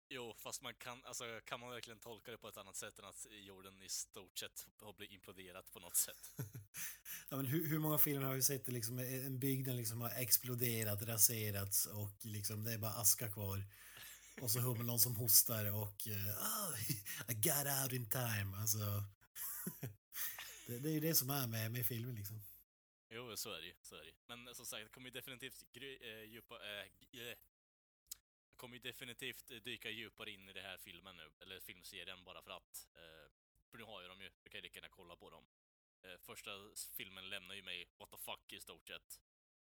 Jo, fast man kan, alltså kan man verkligen tolka det på ett annat sätt än att jorden i stort sett har blivit imploderat på något sätt? ja, men hur, hur många filmer har vi sett det liksom, en byggnad liksom har exploderat, raserats och liksom det är bara aska kvar. Och så hör man någon som hostar och oh, I got out in time. Alltså, det, det, är ju det som är med, med filmen liksom. Jo, så är det ju. Så är det. Men som sagt, det kommer ju definitivt äh, djupa, äh, kommer ju definitivt dyka djupare in i den här filmen nu, eller filmserien bara för att. Eh, för nu har jag dem ju, jag kan ju lika gärna kolla på dem. Eh, första filmen lämnar ju mig what the fuck i stort sett.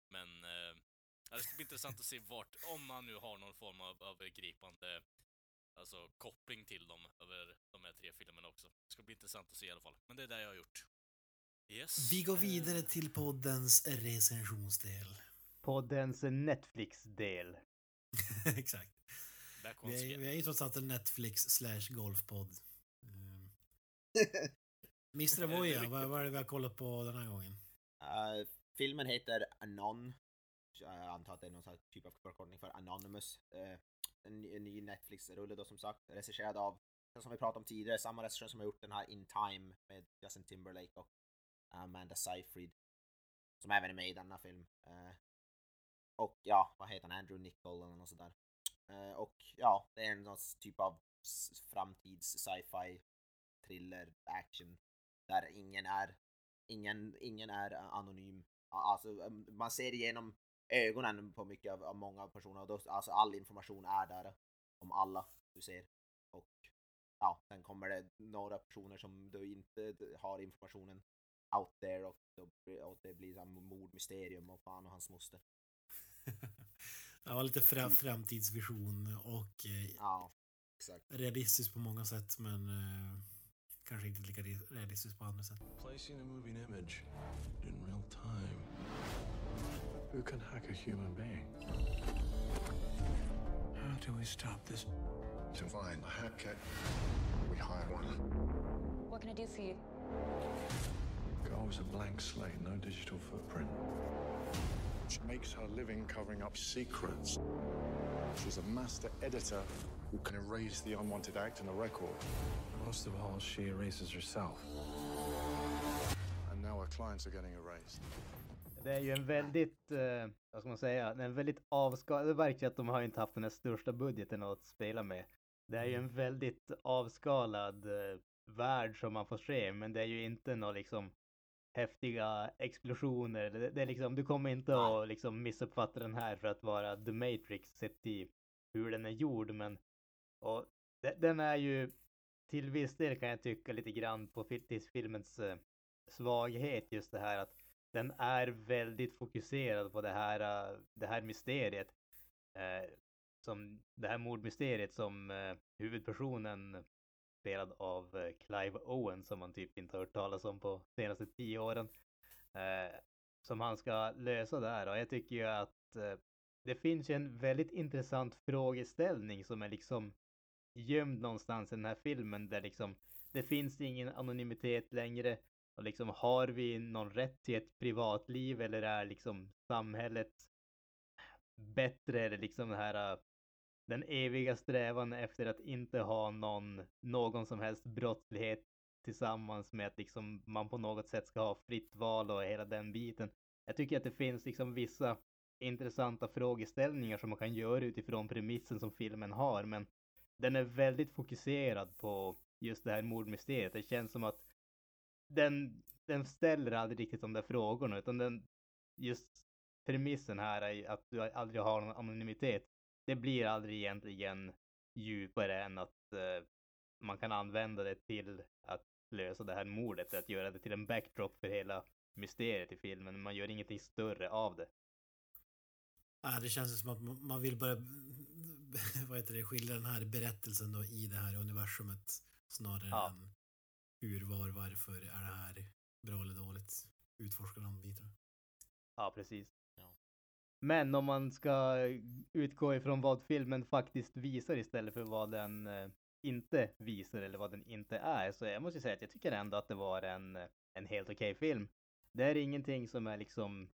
Men eh, det ska bli intressant att se vart, om man nu har någon form av övergripande alltså, koppling till dem över de här tre filmerna också. Det ska bli intressant att se i alla fall. Men det är det jag har gjort. Yes. Vi går vidare eh. till poddens recensionsdel. Poddens Netflix-del. Exakt. Vi är, vi är ju trots allt en Netflix slash golfpodd. Mm. Mr. Voya, vad, vad är det vi har kollat på den här gången? Uh, filmen heter Anon. Jag antar att det är någon typ av förkortning för Anonymous. Uh, en, en ny Netflix-rulle då som sagt, regisserad av, som vi pratade om tidigare, samma regissör som har gjort den här In Time med Justin Timberlake och Amanda Seyfried. Som även är med i denna film. Uh, och ja, vad heter han? Andrew Nichol eller något sådär. Uh, och ja, det är någon typ av framtids sci-fi thriller action där ingen är ingen, ingen är anonym. Alltså um, man ser igenom ögonen på mycket av, av många personer och då, alltså all information är där om alla du ser. Och ja, sen kommer det några personer som du inte har informationen out there och, och det blir så mordmysterium och fan och hans moster det var lite fram, framtidsvision och eh, ja, realistiskt på många sätt men eh, kanske inte lika realistiskt på andra sätt. Placing a moving image in real time. Who can hack a human being? How do we stop this? To find a hacker, we hire one. What can I do for you? Girl was a blank slate, no digital footprint. She makes her living covering up secrets. She's a master editor who can erase the unwanted act in a record. Most of all, she erases herself. And now her clients are getting erased. Det är ju en väldigt, eh, vad ska man säga, en väldigt avskalad, det verkar att de har inte haft den här största budgeten att spela med. Det är ju en väldigt avskalad eh, värld som man får se, men det är ju inte några liksom häftiga explosioner. Det, det är liksom, du kommer inte att liksom missuppfatta den här för att vara The Matrix sett i hur den är gjord, men och de- den är ju till viss del kan jag tycka lite grann på filmens eh, svaghet just det här att den är väldigt fokuserad på det här, eh, det här mysteriet. Eh, som det här mordmysteriet som eh, huvudpersonen spelad av eh, Clive Owen som man typ inte har hört talas om på senaste tio åren. Eh, som han ska lösa där. Och jag tycker ju att eh, det finns ju en väldigt intressant frågeställning som är liksom gömd någonstans i den här filmen där liksom det finns ingen anonymitet längre. Och liksom har vi någon rätt till ett privatliv eller är liksom samhället bättre? Eller liksom det här eh, den eviga strävan efter att inte ha någon, någon som helst brottslighet tillsammans med att liksom man på något sätt ska ha fritt val och hela den biten. Jag tycker att det finns liksom vissa intressanta frågeställningar som man kan göra utifrån premissen som filmen har, men den är väldigt fokuserad på just det här mordmysteriet. Det känns som att den, den ställer aldrig riktigt de där frågorna, utan den just premissen här är att du aldrig har någon anonymitet. Det blir aldrig egentligen djupare än att eh, man kan använda det till att lösa det här mordet, att göra det till en backdrop för hela mysteriet i filmen. Man gör ingenting större av det. Ja, det känns som att man- vill bara vad heter det, skildra den här berättelsen då i det här universumet snarare Ja. än hur, var, varför är det här bra eller dåligt. Utforska de bitarna. Ja, precis. Men om man ska utgå ifrån vad filmen faktiskt visar istället för vad den eh, inte visar eller vad den inte är, så jag måste säga att jag tycker ändå att det var en, en helt okej film. Det är ingenting som är liksom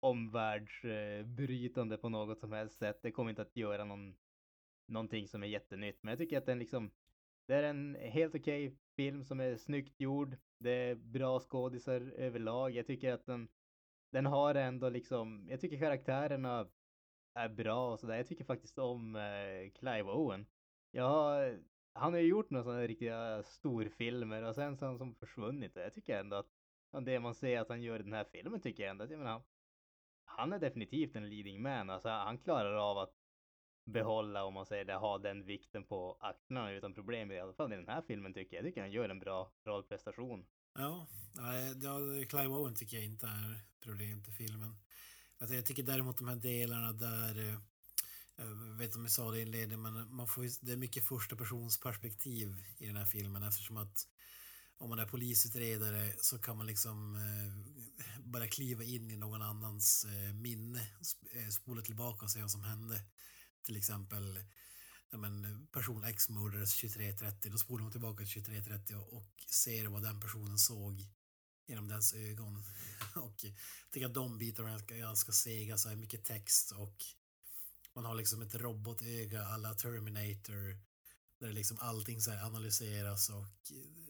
omvärldsbrytande på något som helst sätt. Det kommer inte att göra någon, någonting som är jättenytt, men jag tycker att den liksom det är en helt okej film som är snyggt gjord. Det är bra skådisar överlag. Jag tycker att den, den har ändå liksom, jag tycker karaktärerna är bra och sådär. Jag tycker faktiskt om eh, Clive Owen. Jag har, han har ju gjort några sådana riktiga storfilmer och sen så har han som försvunnit. Jag tycker ändå att ja, det man ser att han gör i den här filmen tycker jag ändå att, jag menar, han är definitivt en leading man. Alltså han klarar av att behålla, om man säger det, ha den vikten på axlarna utan problem. I alla fall i den här filmen tycker jag. Jag tycker han gör en bra rollprestation. Ja, ja, Clive Owen tycker jag inte är problem till filmen. Alltså, jag tycker däremot de här delarna där, eh, jag vet inte om jag sa det i inledningen, men man får det är mycket första persons perspektiv i den här filmen eftersom att om man är polisutredare så kan man liksom eh, bara kliva in i någon annans eh, minne, eh, spola tillbaka och se vad som hände. Till exempel ja, men, person X mördades 23.30, då spolar man tillbaka till 23.30 och, ser vad den personen såg genom dens ögon. och jag tycker att de bitarna är ganska, sega, så här mycket text och man har liksom ett robotöga alla Terminator där liksom allting så här analyseras och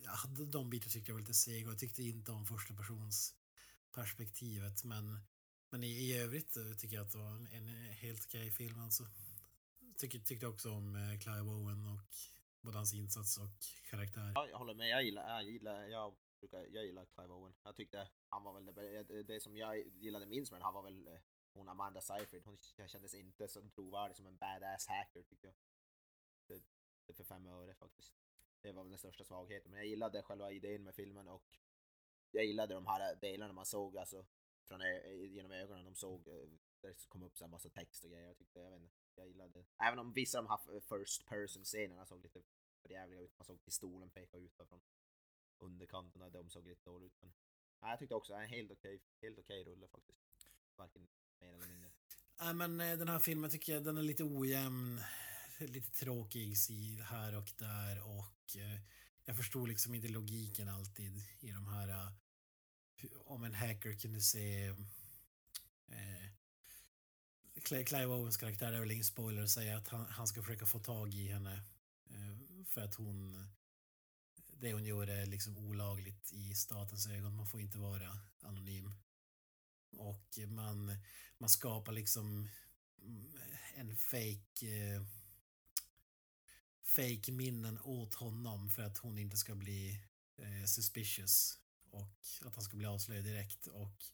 ja, de bitarna tyckte jag var lite sega och jag tyckte inte om första persons perspektivet men men i, i övrigt eh, tycker jag att det var en, en helt okej film alltså. Tycker, tyckte också om eh, Clive Owen och både hans insats och karaktär. Ja, jag håller med. Jag gillar, jag gillar, jag brukar, jag gillar Clive Owen. Jag tyckte han var väl det, det, som jag gillade minst med den, han var väl eh, hon Amanda Seyfried. Hon kändes inte så trovärdig som en badass hacker tycker jag. Det, det för fem öre faktiskt. Det var väl den största svagheten. Men jag gillade själva idén med filmen och jag gillade de här delarna man såg alltså från, eh, genom ögonen. De såg, det kom upp så här massa text och grejer. Jag tyckte, jag vet inte, jag gillade. Även om vissa av de här first person scenerna såg lite förjävliga ut. Man såg pistolen peka ut från underkanterna. De såg lite dåligt ut. Men jag tyckte också en helt okej, helt okej rulle faktiskt. Varken mer eller mindre. Nej, men eh, den här filmen tycker jag den är lite ojämn, lite tråkig här och där och eh, jag förstod liksom inte logiken alltid i de här eh, om en hacker kunde se eh, Clive Owens karaktär, det är väl ingen spoiler att säga att han, han ska försöka få tag i henne eh, för att hon det hon gör är liksom olagligt i statens ögon. Man får inte vara anonym. och man, man skapar liksom mm, en fake eh, fake minnen åt honom för att hon inte ska bli eh, suspicious och att han ska bli avslöjad direkt och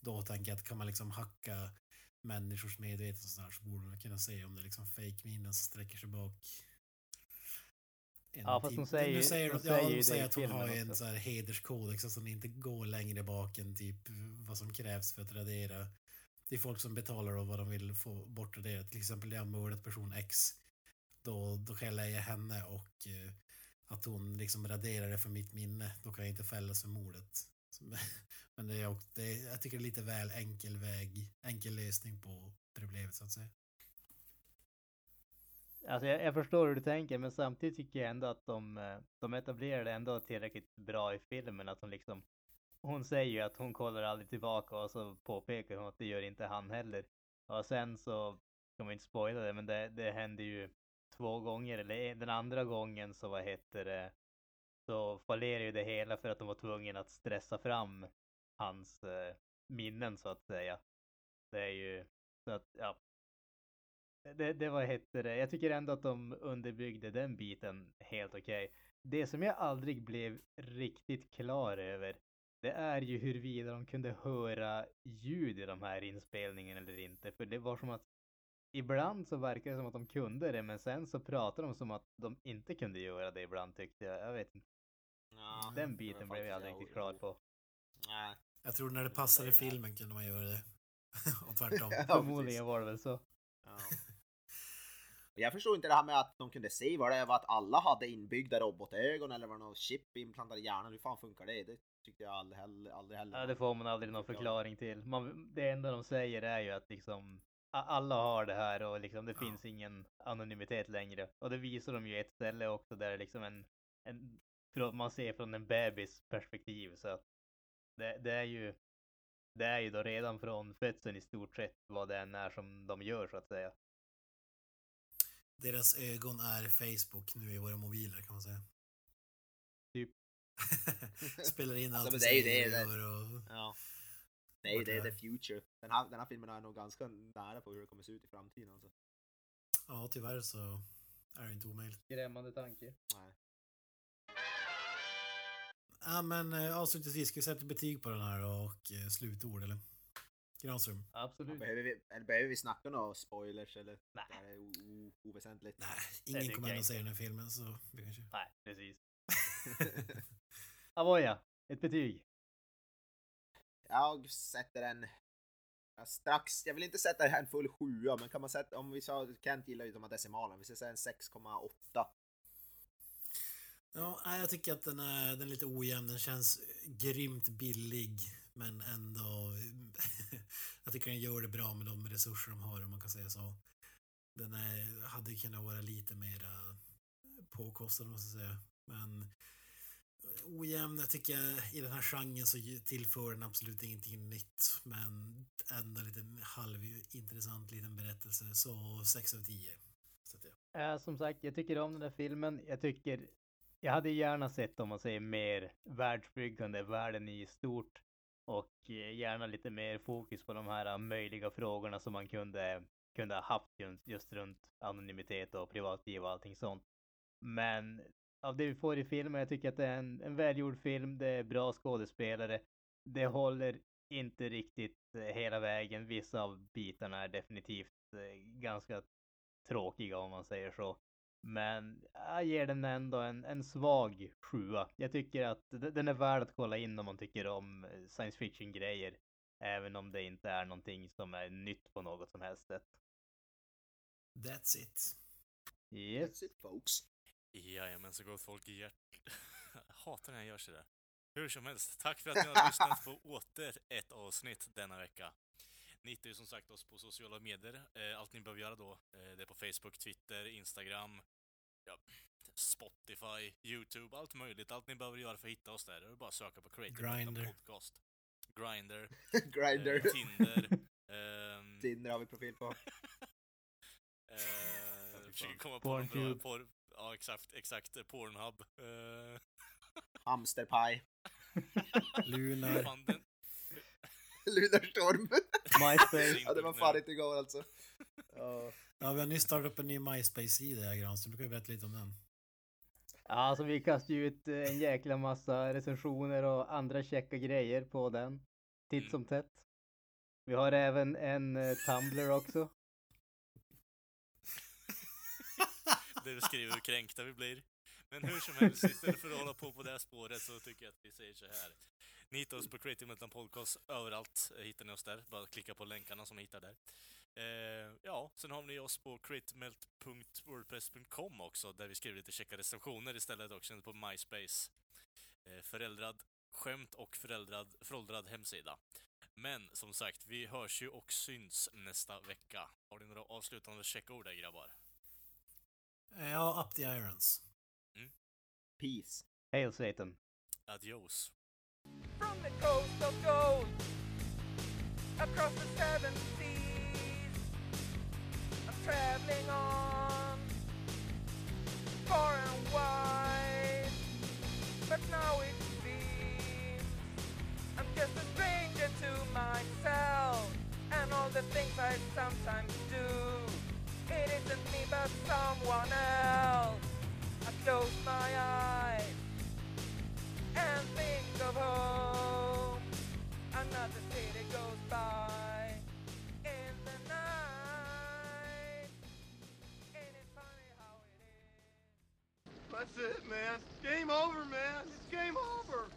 då tänker jag att kan man liksom hacka människors medvetande och sådär så borde man kunna se om det är liksom fake minnen som sträcker sig bak en Ja, fast hon säger- Nu säger, hon säger ja, det säger att hon har en så här hederskodex, alltså hon inte går längre bak än typ vad som krävs för att radera. Det är folk som betalar och vad de vill få bortraderat. Till exempel jag mördat person X. Då, då kan jag lägga henne och eh, att hon liksom raderar det från mitt minne. Då kan jag inte fällas för mordet. Men det är, också, det är, jag tycker det är lite väl enkel väg, enkel lösning på problemet så att säga. Alltså jag, jag förstår hur du tänker, men samtidigt tycker jag ändå att de, eh, de etablerar det ändå tillräckligt bra i filmen. Att hon liksom, hon säger ju att hon kollar aldrig tillbaka och så påpekar hon att det gör inte han heller. Och sen så, ska man inte spoila det, men det, det händer ju två gånger, eller den andra gången så vad heter det, så fallerar ju det hela för att de var tvungna att stressa fram hans eh, minnen så att säga. Det är ju, så att ja, det, det var heter det. Jag tycker ändå att de underbyggde den biten helt okej. Det som jag aldrig blev riktigt klar över, det är ju huruvida de kunde höra ljud i de här inspelningarna eller inte. För det var som att ibland så verkar det som att de kunde det, men sen så pratar de som att de inte kunde göra det ibland tyckte jag. Jag vet inte. Ja, Den biten var blev jag aldrig riktigt klar på. Nej. Jag tror när det passade filmen kunde man göra det. och tvärtom. Ja, Förmodligen var det väl så. Ja. Jag förstod inte det här med att de kunde se vad det var att alla hade inbyggda robotögon eller var det något chip inplantat i hjärnan. Hur fan funkar det? Det tyckte jag aldrig heller. Aldrig heller Ja, det får man aldrig någon förklaring till. Man, det enda de säger är ju att liksom alla har det här och liksom det Ja. finns ingen anonymitet längre. Och det visar de ju ett ställe också där det liksom en, en man ser från en bebis perspektiv så att det, det är ju det är ju då redan från födseln i stort sett vad det än är som de gör så att säga. Deras ögon är Facebook nu i våra mobiler kan man säga. Typ. Spelar in allt Alltså, vi men det är ju det, det- och... Ja. Nej, det är är the future. Den här, den här filmen är nog ganska nära på hur det kommer se ut i framtiden alltså. Ja, tyvärr så är det inte omöjligt. Skrämmande tanke. Nej. Ja, men eh, avslutningsvis, ska vi sätta betyg på den här och eh, slutord eller? Granström? Absolut. Behöver vi, eller behöver vi snacka några spoilers eller? Nej. Är det o- o- oväsentligt? Nej, ingen kommer ändå se den här filmen så vi kanske... Nej, precis. Avoya, ett betyg. Jag sätter en... ja, Strax, jag vill inte sätta en full sjua, men kan man sätta, om vi sa, Kent gillar ju de här decimalerna, vi ska säga en 6,8. Ja, jag tycker att den är, den är lite ojämn. Den känns grymt billig, men ändå... jag tycker den gör det bra med de resurser de har, om man kan säga så. Den är, hade kunnat vara lite mera påkostad, måste jag säga. Men ojämn, jag tycker i den här genren så tillför den absolut ingenting nytt, men ändå lite halvintressant liten berättelse. Så 6 av 10. sätter jag. Eh, som sagt, jag tycker om den där filmen. Jag tycker, jag hade gärna sett om man säger mer världsbyggande, världen i stort och eh, gärna lite mer fokus på de här eh, möjliga frågorna som man kunde, kunde ha haft just, just runt anonymitet och privatliv och allting sånt. Men av det vi får i filmen, jag tycker att det är en, en välgjord film, det är bra skådespelare. Det håller inte riktigt eh, hela vägen. Vissa av bitarna är definitivt ganska tråkiga om man säger så. Men jag ger den ändå en, en svag sjua. Jag tycker att den är värd att kolla in om man tycker om eh, science fiction grejer. Även om det inte är någonting som är nytt på något som helst sätt. That's it. Yes. That's it folks. Jajamensan gott folk i hjärt... Hatar när jag gör sådär. Hur som helst, tack för att ni har lyssnat på åter ett avsnitt denna vecka. Ni hittar ju som sagt oss på sociala medier. Eh, Allt ni behöver göra då, eh, det är på Facebook, Twitter, Instagram, ja, Spotify, YouTube, allt möjligt. Allt ni behöver göra för att hitta oss där, det är bara att söka på Creative Grindr. Podcast. Grindr, Grinder. eh, Tinder, ehm, Tinder har vi profil på. eh, försöker komma på någon bra Pornhub. porr... Ja, exakt, exakt. eh, Pornhub. Eh, Hamsterpaj. Lunar. fan, den, Lunarstorm. MySpace. ja, det var fan inte igår alltså. Ja. Ja, vi har nyss startat upp en ny MySpace-sida, jag Granström. Du kan ju berätta lite om den. Ja, alltså vi kastar ju ut eh, en jäkla massa recensioner och andra käcka grejer på den. Titt Mm. som tätt. Vi har även en eh, Tumblr också. Där du skriver hur kränkta vi blir. Men hur som helst, istället för att hålla på på det här spåret så tycker jag att vi säger så här. Ni hittar oss på Creative Metal Podcast överallt. eh, Hittar ni oss där. Bara klicka på länkarna som ni hittar där. Eh, ja, sen har ni oss på createmelt.wordpress.com också, där vi skriver lite checka recensioner istället också på MySpace. Eh, föräldrad skämt och föräldrad, föråldrad hemsida. Men som sagt, vi hörs ju och syns nästa vecka. Har ni några avslutande checkord där grabbar? Ja, Up the Irons. Peace. Hail Satan. Adios. From the coast of gold across the seven seas, I'm traveling on far and wide. But now it seems I'm just a stranger to myself and all the things I sometimes do. It isn't me but someone else. I close my eyes and think of home. Another city goes by in the night. Ain't it funny how it is? That's it, man. Game over, man. It's game over.